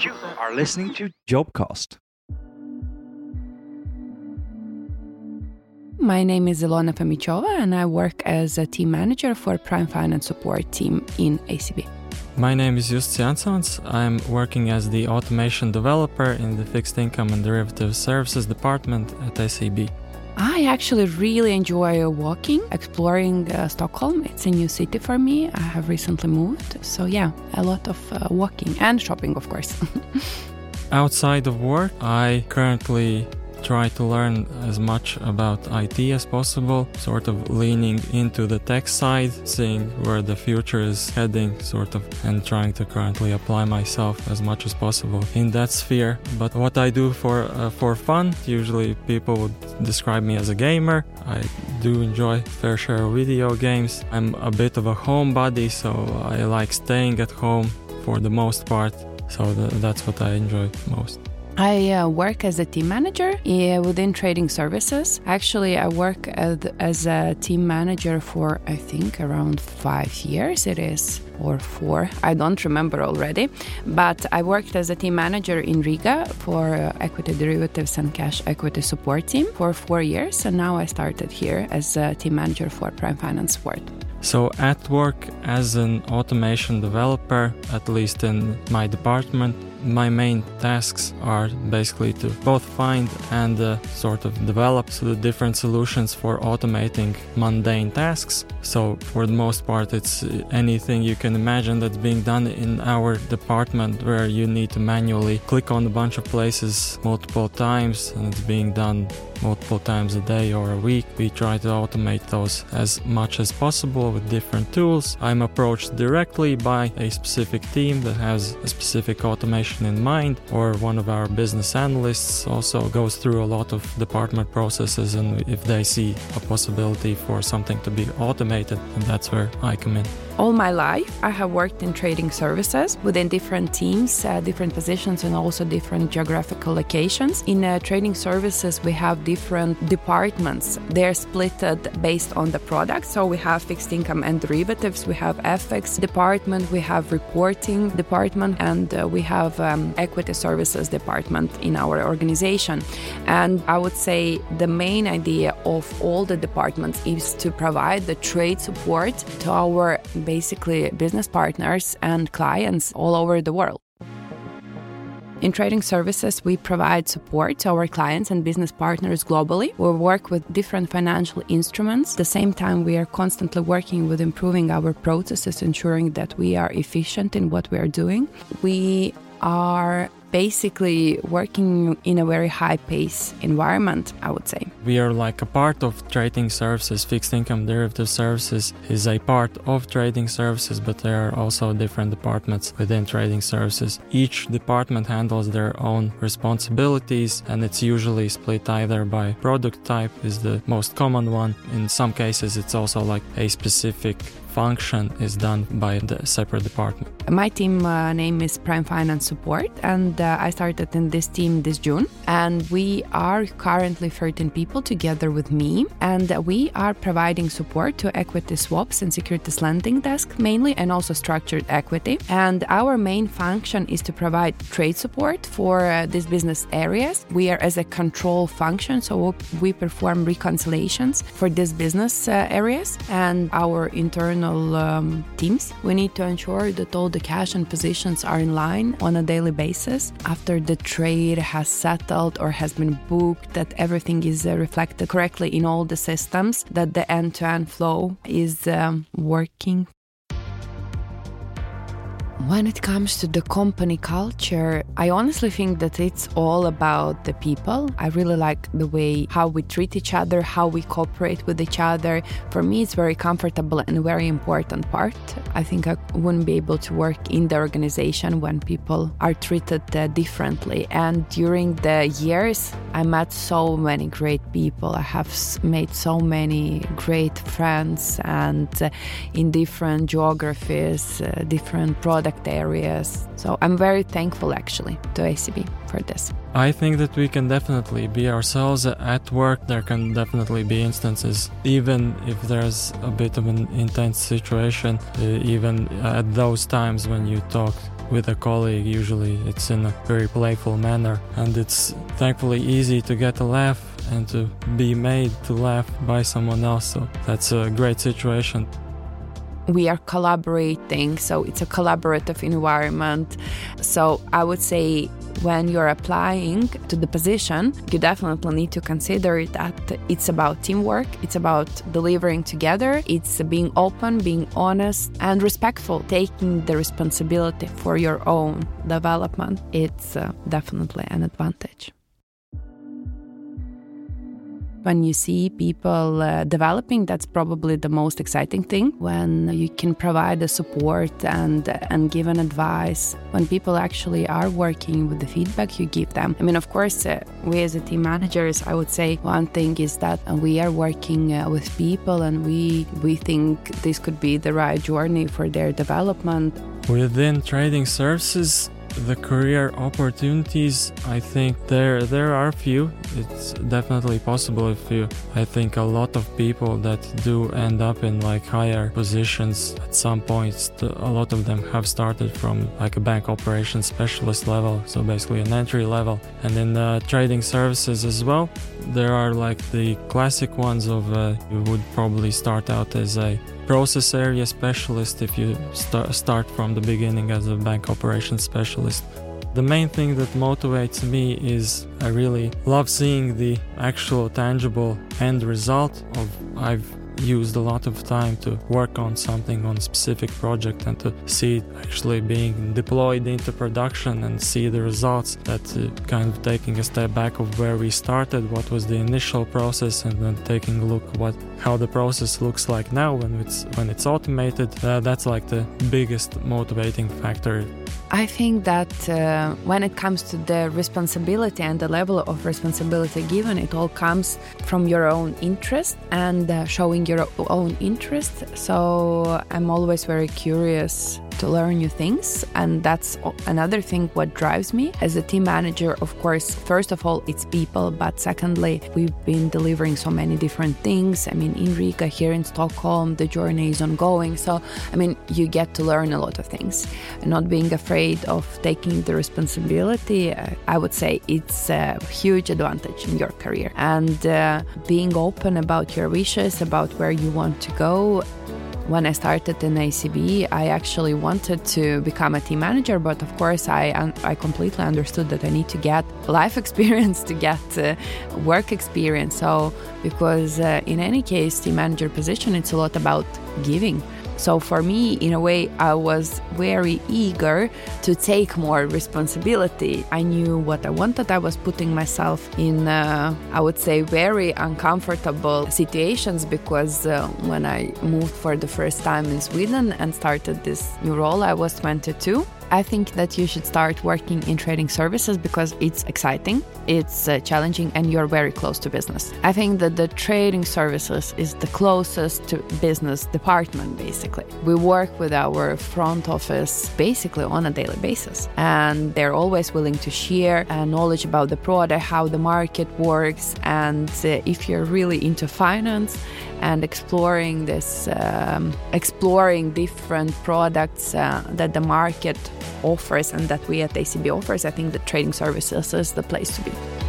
You are listening to Jobcast. My name is Ilona Famichova, and I work as a team manager for Prime Finance Support team in SEB. My name is Justus Jansons. I'm working as the automation developer in the fixed income and derivative services department at SEB. I actually really enjoy walking, exploring uh, Stockholm. It's a new city for me. I have recently moved. So, yeah, a lot of uh, walking and shopping, of course. Outside of work, I currently try to learn as much about IT as possible, sort of leaning into the tech side, seeing where the future is heading, sort of, and trying to currently apply myself as much as possible in that sphere. But what I do for uh, for fun, usually people would describe me as a gamer. I do enjoy fair share of video games. I'm a bit of a homebody, so I like staying at home for the most part. So th- that's what I enjoy most. I uh, work as a team manager within trading services. Actually, I work as, a team manager for I think around five years. It is or four. I don't remember already. But I worked as a team manager in Riga for uh, equity derivatives and cash equity support team for four years, and now I started here as a team manager for Prime Finance Support. So, at work as an automation developer, at least in my department, my main tasks are basically to both find and uh, sort of develop the different solutions for automating mundane tasks. So, for the most part, it's anything you can imagine that's being done in our department where you need to manually click on a bunch of places multiple times and it's being done multiple times a day or a week. We try to automate those as much as possible with different tools. I'm approached directly by a specific team that has a specific automation in mind, or one of our business analysts also goes through a lot of department processes. And if they see a possibility for something to be automated, and that's where I come in. All my life, I have worked in trading services within different teams, uh, different positions, and also different geographical locations. In uh, trading services, we have different departments. They're split based on the product. So we have fixed income and derivatives, we have FX department, we have reporting department, and uh, we have um, equity services department in our organization. And I would say the main idea of all the departments is to provide the trade support to our basically business partners and clients all over the world. In trading services, we provide support to our clients and business partners globally. We work with different financial instruments. At the same time, we are constantly working with improving our processes, ensuring that we are efficient in what we are doing. We are basically working in a very high pace environment, I would say. We are like a part of trading services. Fixed income derivative services is a part of trading services, but there are also different departments within trading services. Each department handles their own responsibilities, and it's usually split either by product type, is the most common one. In some cases, it's also like a specific function is done by the separate department. My team uh, name is Prime Finance Support, and uh, I started in this team this June. And we are currently 13 people together with me, and we are providing support to equity swaps and securities lending desk mainly, and also structured equity. And our main function is to provide trade support for uh, these business areas. We are as a control function, so we perform reconciliations for these business uh, areas, and our internal um, teams. We need to ensure that all the cash and positions are in line on a daily basis. After the trade has settled or has been booked, that everything is uh, reflected correctly in all the systems, that the end to end flow is um, working when it comes to the company culture, I honestly think that it's all about the people. I really like the way how we treat each other, how we cooperate with each other. For me, it's very comfortable and very important part. I think I wouldn't be able to work in the organization when people are treated uh, differently. And during the years, I met so many great people. I have made so many great friends and uh, in different geographies, uh, different product product areas. So I'm very thankful actually to SEB for this. I think that we can definitely be ourselves at work. There can definitely be instances, even if there's a bit of an intense situation, uh, even at those times when you talk with a colleague. Usually it's in a very playful manner, and it's thankfully easy to get a laugh and to be made to laugh by someone else. So that's a great situation we are collaborating so it's a collaborative environment so i would say when you're applying to the position, you definitely need to consider that it's about teamwork, it's about delivering together, it's being open, being honest, and respectful, taking the responsibility for your own development. It's uh, definitely an advantage when you see people uh, developing, that's probably the most exciting thing. When you can provide the support and and give an advice, when people actually are working with the feedback you give them. I mean, of course, uh, we as a team managers, I would say one thing is that we are working uh, with people, and we we think this could be the right journey for their development. Within trading services, the career opportunities i think there there are few. It's definitely possible if you i think a lot of people that do end up in like higher positions at some points a lot of them have started from like a bank operations specialist level so basically an entry level. And in trading services as well there are like the classic ones of uh, you would probably start out as a process area specialist if you start, start from the beginning as a bank operations specialist. The main thing that motivates me is I really love seeing the actual tangible end result of I've used a lot of time to work on something on specific project and to see it actually being deployed into production and see the results that uh, kind of taking a step back of where we started what was the initial process and then taking a look what how the process looks like now when it's when it's automated. Uh, that's like the biggest motivating factor I think that uh, when it comes to the responsibility and the level of responsibility given, it all comes from your own interest and uh, showing your own interest. So I'm always very curious to learn new things. And that's another thing what drives me. As a team manager of course first of all it's people. But secondly we've been delivering so many different things. I mean in riga here in stockholm the journey is ongoing. So i mean you get to learn a lot of things. And not being afraid of taking the responsibility uh, i would say it's a huge advantage in your career. And uh, being open about your wishes about where you want to go when I started in SEB, I actually wanted to become a team manager, but of course, I I completely understood that I need to get life experience to get uh, work experience. So, because uh, in any case, team manager position, it's a lot about giving so for me, in a way, I was very eager to take more responsibility. I knew what I wanted. I was putting myself in, uh, I would say, very uncomfortable situations because uh, when I moved for the first time in Sweden and started this new role, I was 22. I think that you should start working in trading services because it's exciting, it's uh, challenging, and you're very close to business. I think that the trading services is the closest to business department, basically. We work with our front office basically on a daily basis, and they're always willing to share uh, knowledge about the product, how the market works, and uh, if you're really into finance, and exploring this, um, exploring different products uh, that the market offers and that we at SEB offers, I think the trading services is the place to be.